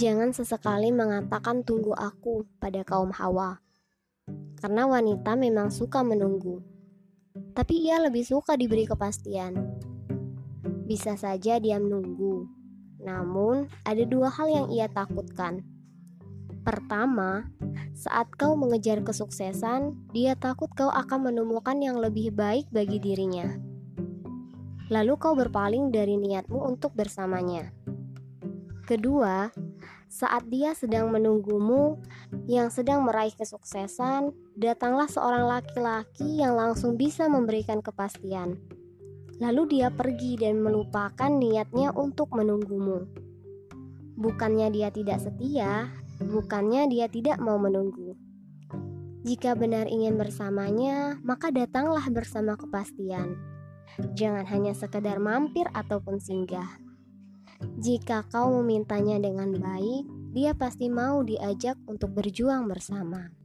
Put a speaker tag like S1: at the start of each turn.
S1: Jangan sesekali mengatakan tunggu aku pada kaum hawa. Karena wanita memang suka menunggu. Tapi ia lebih suka diberi kepastian. Bisa saja dia menunggu. Namun, ada dua hal yang ia takutkan. Pertama, saat kau mengejar kesuksesan, dia takut kau akan menemukan yang lebih baik bagi dirinya. Lalu kau berpaling dari niatmu untuk bersamanya. Kedua, saat dia sedang menunggumu yang sedang meraih kesuksesan, datanglah seorang laki-laki yang langsung bisa memberikan kepastian. Lalu dia pergi dan melupakan niatnya untuk menunggumu. Bukannya dia tidak setia, bukannya dia tidak mau menunggu. Jika benar ingin bersamanya, maka datanglah bersama kepastian. Jangan hanya sekedar mampir ataupun singgah. Jika kau memintanya dengan baik, dia pasti mau diajak untuk berjuang bersama.